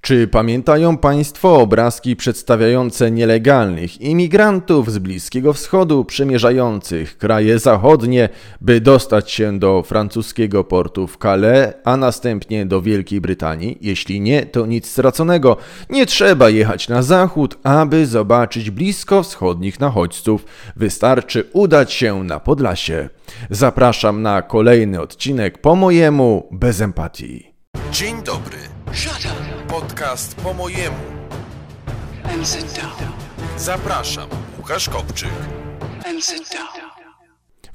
Czy pamiętają Państwo obrazki przedstawiające nielegalnych imigrantów z Bliskiego Wschodu przemierzających kraje zachodnie, by dostać się do francuskiego portu w Calais, a następnie do Wielkiej Brytanii? Jeśli nie, to nic straconego. Nie trzeba jechać na zachód, aby zobaczyć bliskowschodnich nachodźców. Wystarczy udać się na Podlasie. Zapraszam na kolejny odcinek po mojemu bez empatii. Dzień dobry. Shut up Podcast po mojemu. and sit down. Zapraszam. Łukasz Kopczyk. And sit down.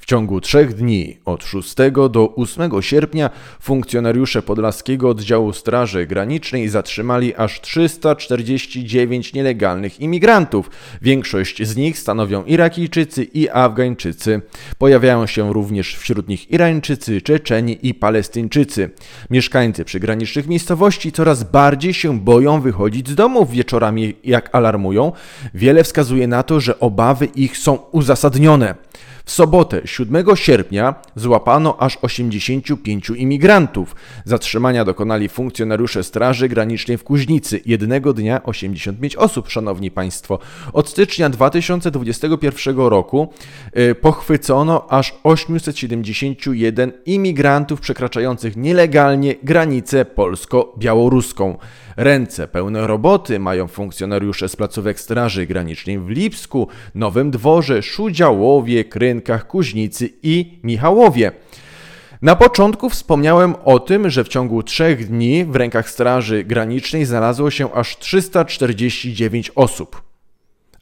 W ciągu trzech dni, od 6 do 8 sierpnia, funkcjonariusze Podlaskiego Oddziału Straży Granicznej zatrzymali aż 349 nielegalnych imigrantów. Większość z nich stanowią Irakijczycy i Afgańczycy. Pojawiają się również wśród nich Irańczycy, Czeczeni i Palestyńczycy. Mieszkańcy przygranicznych miejscowości coraz bardziej się boją wychodzić z domów wieczorami, jak alarmują. Wiele wskazuje na to, że obawy ich są uzasadnione. W sobotę 7 sierpnia złapano aż 85 imigrantów. Zatrzymania dokonali funkcjonariusze Straży Granicznej w Kuźnicy. Jednego dnia 85 osób, szanowni państwo. Od stycznia 2021 roku y, pochwycono aż 871 imigrantów przekraczających nielegalnie granicę polsko-białoruską. Ręce pełne roboty mają funkcjonariusze z placówek Straży Granicznej w Lipsku, Nowym Dworze, Szudziałowie, Krynkach, Kuźnicy i Michałowie. Na początku wspomniałem o tym, że w ciągu trzech dni w rękach Straży Granicznej znalazło się aż 349 osób.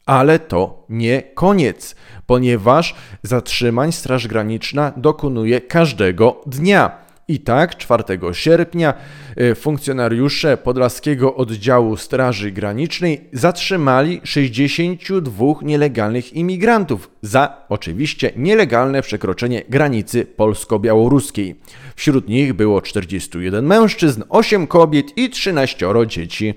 Ale to nie koniec, ponieważ zatrzymań Straż Graniczna dokonuje każdego dnia. I tak 4 sierpnia e, funkcjonariusze Podlaskiego Oddziału Straży Granicznej zatrzymali 62 nielegalnych imigrantów za oczywiście nielegalne przekroczenie granicy polsko-białoruskiej. Wśród nich było 41 mężczyzn, 8 kobiet i 13 dzieci.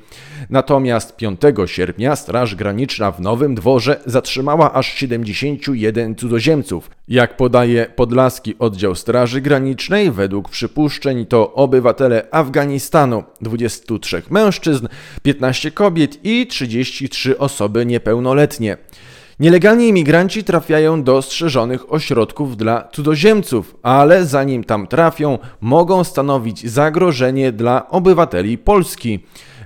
Natomiast 5 sierpnia Straż Graniczna w Nowym Dworze zatrzymała aż 71 cudzoziemców. Jak podaje Podlaski Oddział Straży Granicznej, według przypuszczeń to obywatele Afganistanu, 23 mężczyzn, 15 kobiet i 33 osoby niepełnoletnie. Nielegalni imigranci trafiają do strzeżonych ośrodków dla cudzoziemców, ale zanim tam trafią, mogą stanowić zagrożenie dla obywateli Polski.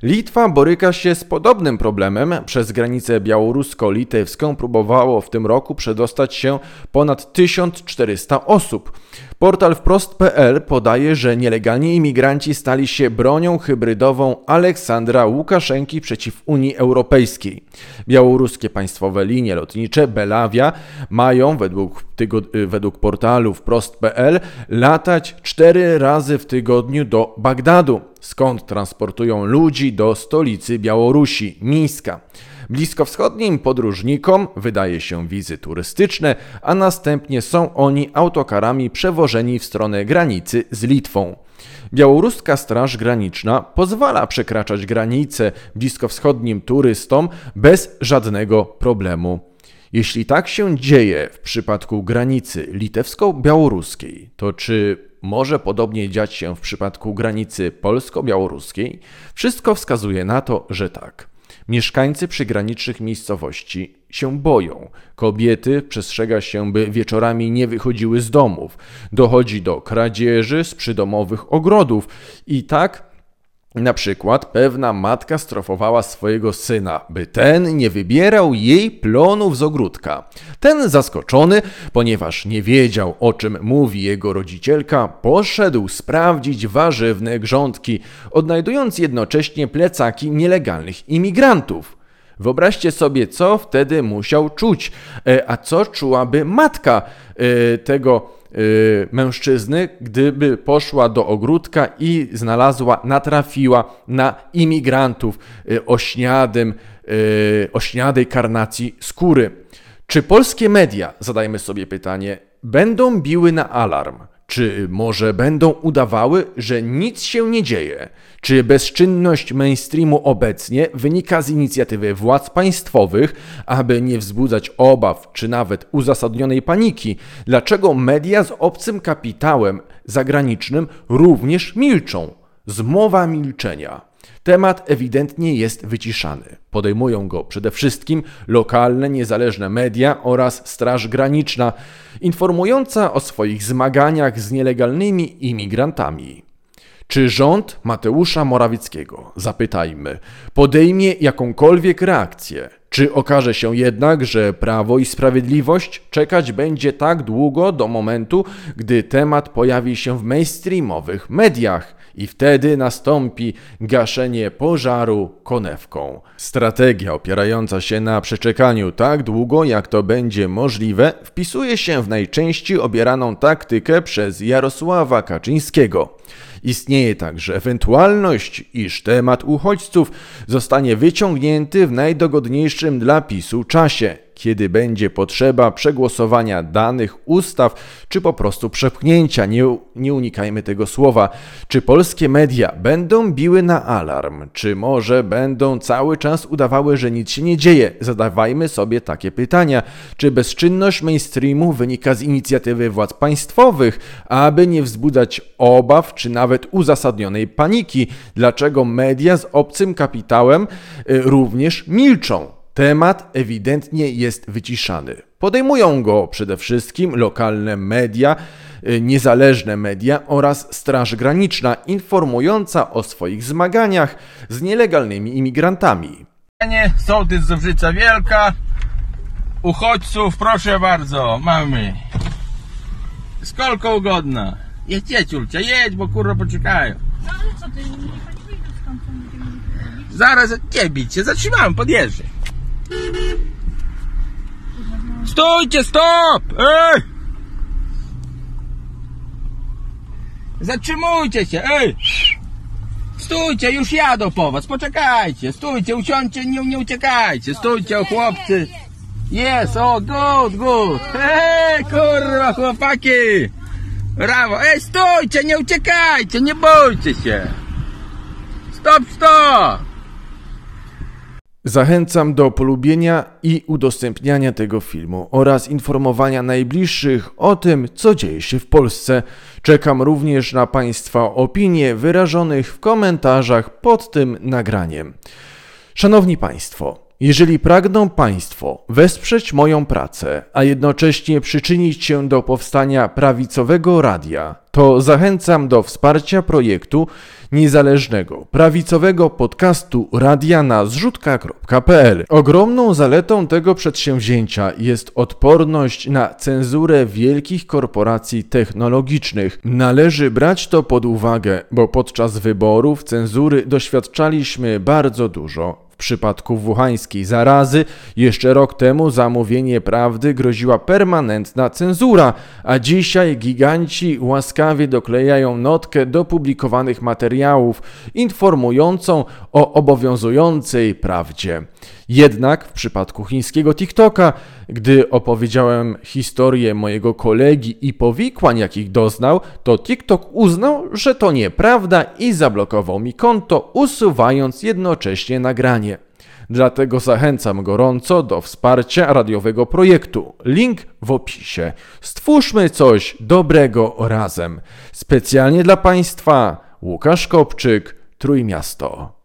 Litwa boryka się z podobnym problemem. Przez granicę białorusko-litewską próbowało w tym roku przedostać się ponad 1400 osób. Portal wprost.pl podaje, że nielegalni imigranci stali się bronią hybrydową Aleksandra Łukaszenki przeciw Unii Europejskiej. Białoruskie państwowe linie lotnicze Belawia mają według, tygo- według portalu wprost.pl latać cztery razy w tygodniu do Bagdadu, skąd transportują ludzi do stolicy Białorusi, Mińska. Bliskowschodnim podróżnikom wydaje się wizy turystyczne, a następnie są oni autokarami przewożeni w stronę granicy z Litwą. Białoruska Straż Graniczna pozwala przekraczać granice bliskowschodnim turystom bez żadnego problemu. Jeśli tak się dzieje w przypadku granicy litewsko-białoruskiej, to czy może podobnie dziać się w przypadku granicy polsko-białoruskiej? Wszystko wskazuje na to, że tak. Mieszkańcy przygranicznych miejscowości się boją. Kobiety przestrzega się, by wieczorami nie wychodziły z domów. Dochodzi do kradzieży z przydomowych ogrodów i tak na przykład pewna matka strofowała swojego syna, by ten nie wybierał jej plonów z ogródka. Ten zaskoczony, ponieważ nie wiedział o czym mówi jego rodzicielka, poszedł sprawdzić warzywne grządki, odnajdując jednocześnie plecaki nielegalnych imigrantów. Wyobraźcie sobie, co wtedy musiał czuć, e, a co czułaby matka e, tego mężczyzny, gdyby poszła do ogródka i znalazła, natrafiła na imigrantów y, o śniadym, y, o śniadej karnacji skóry. Czy polskie media, zadajmy sobie pytanie, będą biły na alarm? Czy może będą udawały, że nic się nie dzieje? Czy bezczynność mainstreamu obecnie wynika z inicjatywy władz państwowych, aby nie wzbudzać obaw czy nawet uzasadnionej paniki? Dlaczego media z obcym kapitałem zagranicznym również milczą? Zmowa milczenia. Temat ewidentnie jest wyciszany. Podejmują go przede wszystkim lokalne, niezależne media oraz Straż Graniczna, informująca o swoich zmaganiach z nielegalnymi imigrantami. Czy rząd Mateusza Morawieckiego, zapytajmy, podejmie jakąkolwiek reakcję? Czy okaże się jednak, że Prawo i Sprawiedliwość czekać będzie tak długo do momentu, gdy temat pojawi się w mainstreamowych mediach i wtedy nastąpi gaszenie pożaru konewką? Strategia opierająca się na przeczekaniu tak długo, jak to będzie możliwe, wpisuje się w najczęściej obieraną taktykę przez Jarosława Kaczyńskiego. Istnieje także ewentualność, iż temat uchodźców zostanie wyciągnięty w najdogodniejszym dla PiSu czasie, kiedy będzie potrzeba przegłosowania danych ustaw, czy po prostu przepchnięcia, nie, nie unikajmy tego słowa. Czy polskie media będą biły na alarm, czy może będą cały czas udawały, że nic się nie dzieje? Zadawajmy sobie takie pytania. Czy bezczynność mainstreamu wynika z inicjatywy władz państwowych, aby nie wzbudzać obaw, czy nawet uzasadnionej paniki? Dlaczego media z obcym kapitałem y, również milczą? Temat ewidentnie jest wyciszany. Podejmują go przede wszystkim lokalne media, y, niezależne media oraz Straż Graniczna, informująca o swoich zmaganiach z nielegalnymi imigrantami. Panie, sołtys Zubrzyca Wielka, uchodźców, proszę bardzo, mamy. Skolko ugodna. Jedź, jedź, Ulcia, jedź, bo kurwa poczekają. No ale co ty, niech wyjdą co będziemy robić? Zaraz nie bić się, zatrzymałem, podjeżdżę. Stójcie, stop! Ej! Zatrzymujcie się, ej! Stójcie, już jadą po was, poczekajcie, stójcie, usiądźcie, nie, nie uciekajcie, stójcie, o chłopcy. Jest, o, good, good. Hej, kurwa, chłopaki! Brawo, ej, stójcie, nie uciekajcie, nie bójcie się. Stop, stop! Zachęcam do polubienia i udostępniania tego filmu oraz informowania najbliższych o tym, co dzieje się w Polsce. Czekam również na Państwa opinie wyrażonych w komentarzach pod tym nagraniem. Szanowni Państwo, jeżeli pragną Państwo wesprzeć moją pracę, a jednocześnie przyczynić się do powstania prawicowego radia, to zachęcam do wsparcia projektu niezależnego, prawicowego podcastu radia na zrzutka.pl. Ogromną zaletą tego przedsięwzięcia jest odporność na cenzurę wielkich korporacji technologicznych. Należy brać to pod uwagę, bo podczas wyborów cenzury doświadczaliśmy bardzo dużo. Przypadku wuhańskiej zarazy jeszcze rok temu zamówienie prawdy groziła permanentna cenzura, a dzisiaj giganci łaskawie doklejają notkę do publikowanych materiałów informującą o obowiązującej prawdzie. Jednak w przypadku chińskiego TikToka, gdy opowiedziałem historię mojego kolegi i powikłań, jakich doznał, to TikTok uznał, że to nieprawda i zablokował mi konto, usuwając jednocześnie nagranie. Dlatego zachęcam gorąco do wsparcia radiowego projektu. Link w opisie. Stwórzmy coś dobrego razem. Specjalnie dla Państwa Łukasz Kopczyk, Trójmiasto.